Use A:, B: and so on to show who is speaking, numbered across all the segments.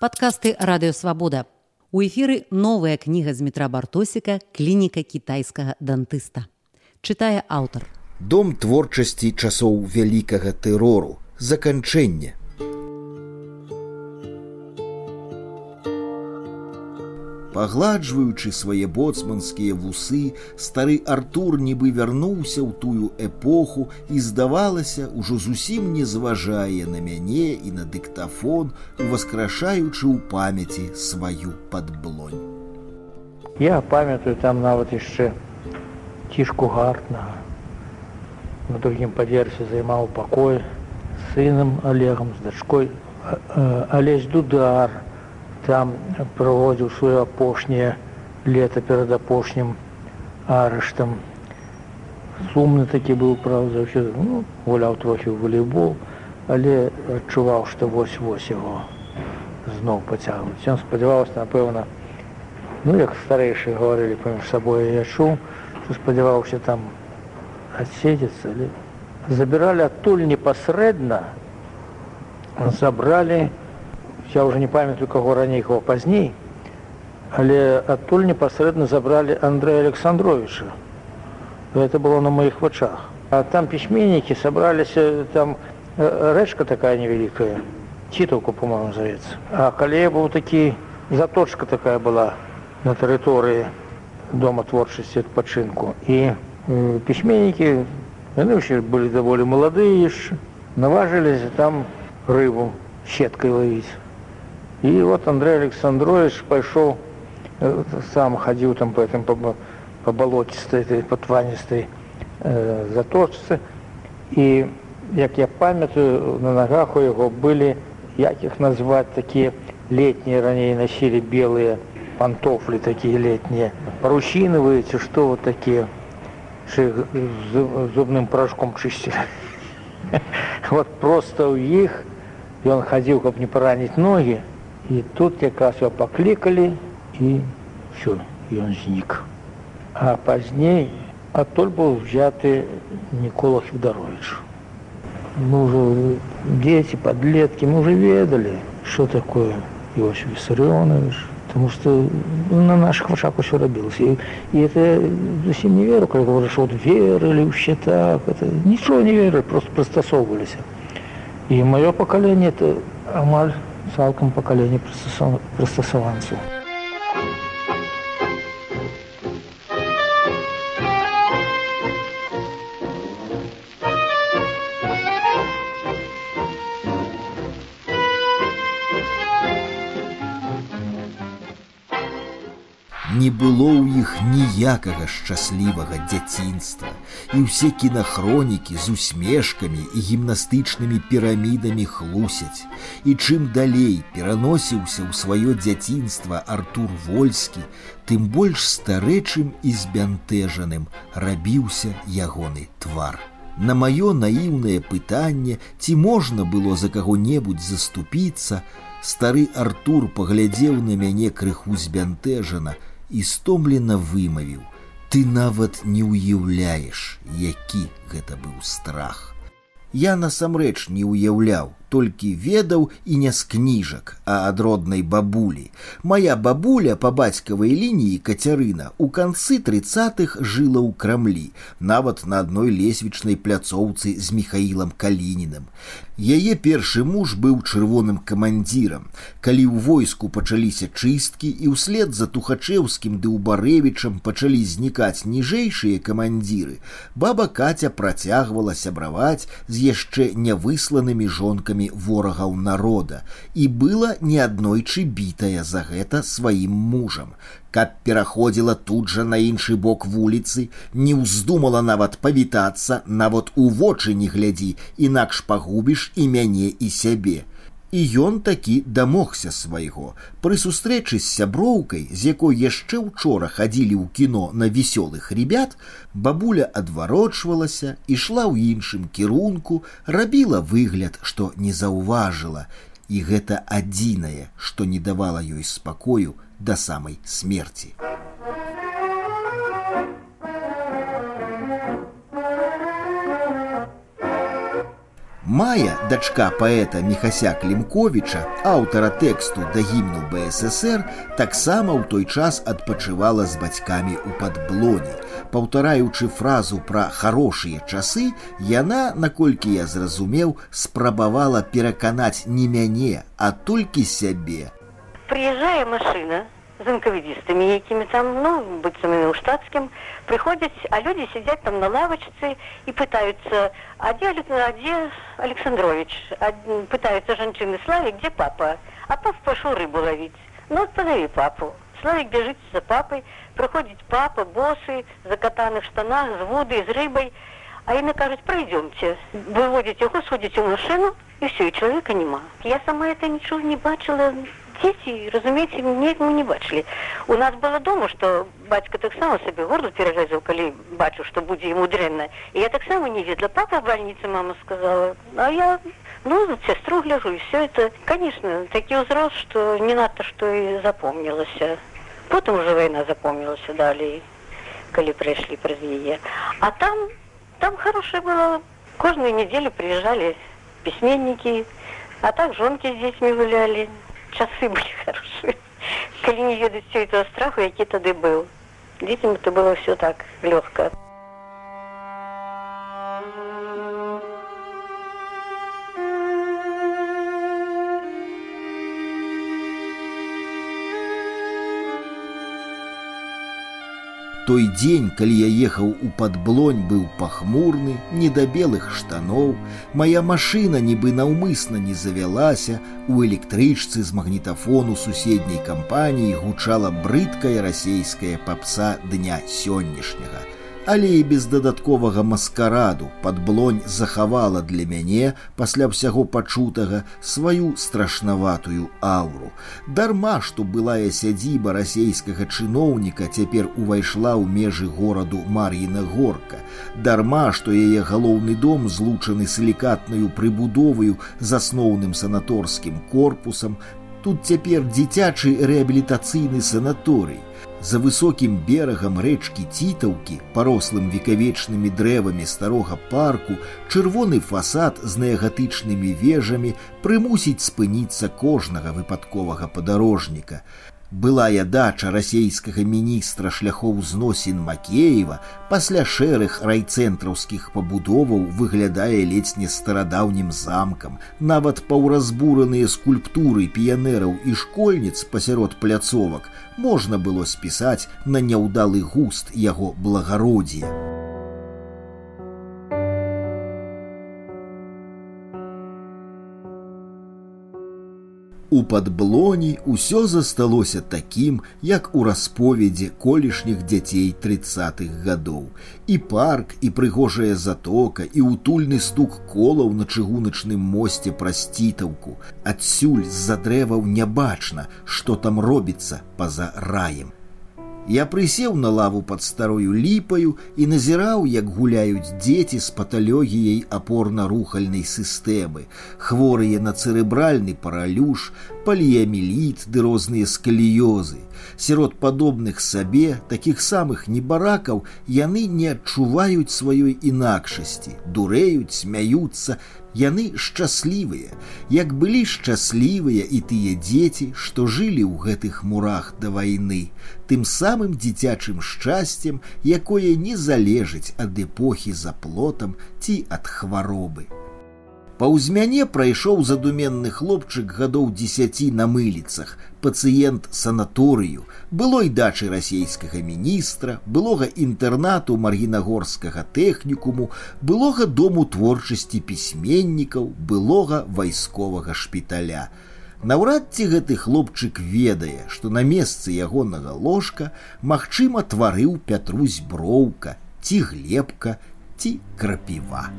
A: Падкасты радыёвабода. У эфіры новая кніга з метра бартосіка клініка кітайскага дантыста. Чытае аўтар.
B: Дом творчасці часоў вялікага тэрору, заканчэнне. Пагладжваючы свае боцманскія вусы, стары Артур нібы вярнуўся ў тую эпоху і здавалася, ужо зусім не зважае на мяне і на дыктафон, уваскрашаючы ў памяці сваю падблонь.
C: Я памятаю там нават яшчэ цішку гартнага. На другім паверсе займаў пакой сынам Олегам з дачкой Алесь Дудар, там праводзіў сваё апошняе лета перад апошнім арыштам сумны такі быў праўда ўсё ну, гуляў трохі ў волейбол але адчуваў што вось вось яго зноў пацягнуць. Ён спадзяваўся напэўна ну як старэйшыя гаварылі паміж сабой я чуў што спадзяваўся там адседзецца але забіралі адтуль непасрэдна забралі я уже не памятаю каго раней кого пазней але адтуль непасрэдна забралі андрея александровича. Это было на моих вачах а там пісьменнікі сабраліся там рэчка такая невялікая цітаўку по-моему зовецца а калі быў такі заточка такая была на тэрыторыі дома творчасці адпачынку і пісьменнікі яны ўсе былі даволі маладыя яшчэ наважыліся там рыбу сеткай лавіць И вот Андрей Александрович пошел, э, сам ходил там по этим по, по болотистой, этой потванистой э, заточце. И, как я памятаю, на ногах у его были, як их назвать, такие летние, ранее носили белые пантофли такие летние, парусиновые, что вот такие, что зубным порошком чистили. Вот просто у них, и он ходил, как не поранить ноги, І тут якраз його покликали і все, ён знік. А пазней адтуль быў взяты Нікола Федарович. Мы уже дети, подлетки, мы уже ведали, что такое Иосиф Виссарионович, потому что на наших вачах все робилось. И, и это совсем не верю, когда говорят, что вот верили в счетах, это ничего не верили, просто пристосовывались. И мое поколение это амаль цалкам пакалення прыстасаванцаў.
B: Не было ў іх ніякага шчаслівага дзяцінства. І ўсе кінахронікі з усмешкамі і гімнастычнымі пірамідамі хлусяць. І чым далей пераносіўся ў сваё дзяцінства артур вольскі тым больш старэчым і збянтэжаным рабіўся ягоны твар. На маё наіўнае пытанне ці можна было за каго-небудзь заступіцца стары артур паглядзеў на мяне крыху збянтэжана і стомлена вымавіў: Ты нават не ўяўляеш, які гэта быў страх. Я насамрэч не ўяўляў, толькі ведаў і не з кніжак, а ад роднай бабулі. Мая бабуля па бацькавай лініі кацярына у канцы тридцатых жыла ў крамлі, нават на адной лесвічнай пляцоўцы з михаілам калінінам. Яе першы муж быў чырвоным камандзірам. Калі ў войску пачаліся чысткі і ўслед за тухачеўскім ды ўбарэвічам пачалі знікаць ніжэйшыя камандзіры, баба Каця працягвала сябраваць з яшчэ нявысланымі жонкамі ворагаў народа і была неаднойчы бітая за гэта сваім мужам. Каб пераходзіла тут жа на іншы бок вуліцы, не ўздумала нават павітацца, нават у вочы не глядзі, інакш пагубіш і мяне і сябе і ён такі дамогся свайго. Пры сустрэчы з сяброўкай з якой яшчэ учора хадзілі ў кіно на весёлых ребят бабуля адварочвалася ішла ў іншым кірунку рабіла выгляд што не заўважыла. І гэта адзінае што не давала ёй спакою да самай смерти Мая, дачка паэта Мехася Клімковіча, аўтара тэксту да гімну БССР, таксама ў той час адпачывала з бацькамі ў падблоне. Паўтараючы фразу пра хорошыя часы, яна, наколькі я зразумеў, спрабавала пераканаць не мяне, а толькі сябе.
D: Прыязджае машына з інкавідістамі, якімі там ну быццам у штатскім прыходзяць, а людзі сядзяць там на лавачцы і пытаюцца, а дзе а дзе Александрович, пытаюцца жанчыны славік, дзе папа, а пап пашоў рыбу лавіць. Ну падаві папу. Славік бяжыць за папай, прыходзіць папа, босы, закатаных штанах, з воды, з рыбай, а яны кажуць, пройдемте, выводзяць яго, сходзяць у машыну, і все, і чалавека няма. Я сама это нічого не бачыла, дзеці разумееце неяк мы не бачылі у нас было дома что бацька таксама сабе горду перарэзаў калі бачу что будзе ему дрэнна і я таксама не ведла папа в больнице мама сказала. А я ну сестру гляжу і все это. Конечно такі ўзрост что не надто что і запомнілася потым уже война запомнілася далей калі прыйшлі праз яе а там там хорошее было. Кожную неделю приезжали письменники а так жонки с детьми гуляли часы былі хорошие. Калі не ведаць все этого страху які тады быў дзецям это было все так лёгка
B: той дзень, калі я ехаў у падблонь быў пахмурны, не да белых штаноў, моя машына нібы наўмысна не завялася, у электрычцы з магнітафону суседняй кампаніі гучала брыдкая расейская папса дня сённяшняга Але і без дадатковага маскараду падблонь захавала для мяне пасля ўсяго пачутага сваю страшнаватую аўру. Дарма, што былая сядзіба расійскага чыноўніка цяпер увайшла ў межы гораду Мар'іна горка. Дарма, што яе галоўны дом злучаны сілікатнаю прыбудоваю з асноўным санаторскім корпусам, тут цяпер дзіцячы рэабілітацыйны санаторый за высокім берагам рэчкі цітаўкі парослым векавечнымі дрэвамі старога парку чырвоны фасад з неагатычнымі вежамі прымусіць спыніцца кожнага выпадковага падарожніка былая дача расійскага міністра шляхоў зносін макеева пасля шэрых райцэнтраўскіх пабудоваў выглядае ледзь не старадаўнім замкам нават паўразбураныя скульптуры піянераў і школьніц пасярод пляцовак можна было спісаць на няўдалы густ яго благароддзя. У падблоні ўсё засталося такім, як у расповедзе колішніх дзяцей тридцатых гадоў. І парк, і прыгожая затока, і утульны стук колаў на чыгуначным мосце праз цітаўку. Адсюль з-за дрэваў нябачна, што там робіцца па-за раем. Я прысеў на лаву пад старою ліпаю і назіраў, як гуляюць дзеці з паталогіяй апорна-рухальнай сістэмы, хворыя на цэрэбральны паралюш, паліяміліт ды розныя скаліёзы. Сярод падобных сабе, такіх самых небаракаў, яны не адчуваюць сваёй інакшасці, дурэюць, смяюцца, яны шчаслівыя, як былі шчаслівыя і тыя дзеці, што жылі ў гэтых мурах да вайны, тым самым дзіцячым шчасцем, якое не залежыць ад эпохі за плотам ці ад хваробы. Паўз мяне прайшоў задуменны хлопчык гадоў дзесяці на мыліцах, пацыент санаторыю, былой дачы расійскага міністра, былога інтэрнату маргінагорскага тэхнікуму, былога дому творчасці пісьменнікаў, былога вайсковага шпіталя. Наўрад ці гэты хлопчык ведае, што на месцы ягонага ложка магчыма тварыў пятрусь броўка, ці глебка, ці крапіва.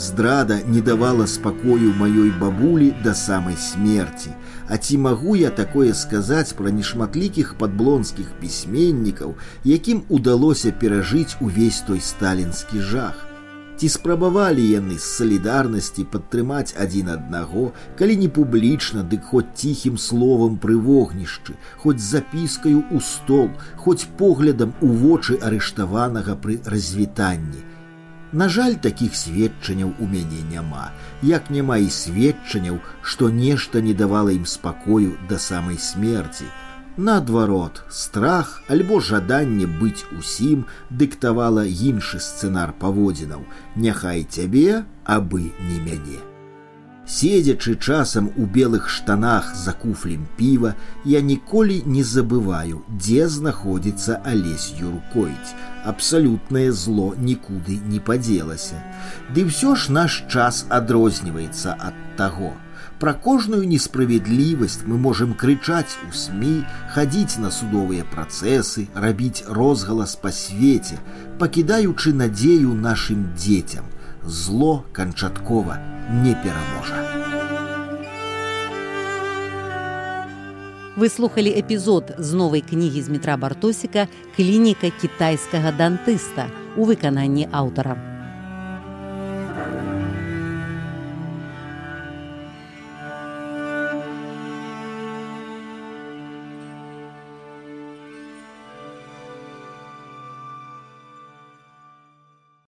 B: Здрада не давала спакою маёй бабулі да самай смерти. А ці магу я такое сказаць пра нешматлікіх падблонскіх пісьменнікаў, якім удалося перажыць увесь той сталінскі жах. Ці спрабавалі яны з салідарнасці падтрымаць адзін аднаго, калі не публічна, дык хоць ціхім словам пры вогнішчы, хоць запіскаю ў стол, хоць поглядам у вочы арыштаванага пры развітанні. На жаль, такіх сведчанняў у мяне няма, як няма і сведчанняў, што нешта не давала ім спакою да самай смерці, Наадварот, страх альбо жаданне быць усім дыктавала іншы сцэнар паводзінаў, няхай цябе, абы не мяне. Седзячы часам у белых штанах за куфлем піва, я ніколі не забываю, дзе знаходзіцца алесь юркоіць. Абсалютнае зло нікуды не падзелася. Ды ўсё ж наш час адрозніваецца ад таго. Про кожную несправедливость мы можем кричать у СМИ, ходить на судовые процессы, рабіць розгалас по свете, покидаючы надею нашим детям. Зло канчаткова не пераможа.
A: Слухали эпізод з новай кнігі з метра бартосіка клініка кітайскага дантыста у выкананні аўтара.